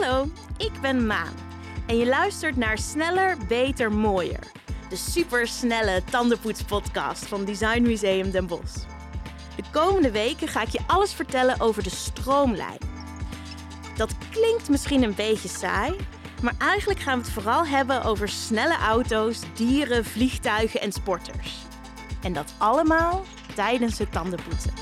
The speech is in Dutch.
Hallo, ik ben Maan en je luistert naar Sneller, Beter, Mooier. De supersnelle tandenpoetspodcast van Design Museum Den Bosch. De komende weken ga ik je alles vertellen over de stroomlijn. Dat klinkt misschien een beetje saai, maar eigenlijk gaan we het vooral hebben over snelle auto's, dieren, vliegtuigen en sporters. En dat allemaal tijdens het tandenpoetsen.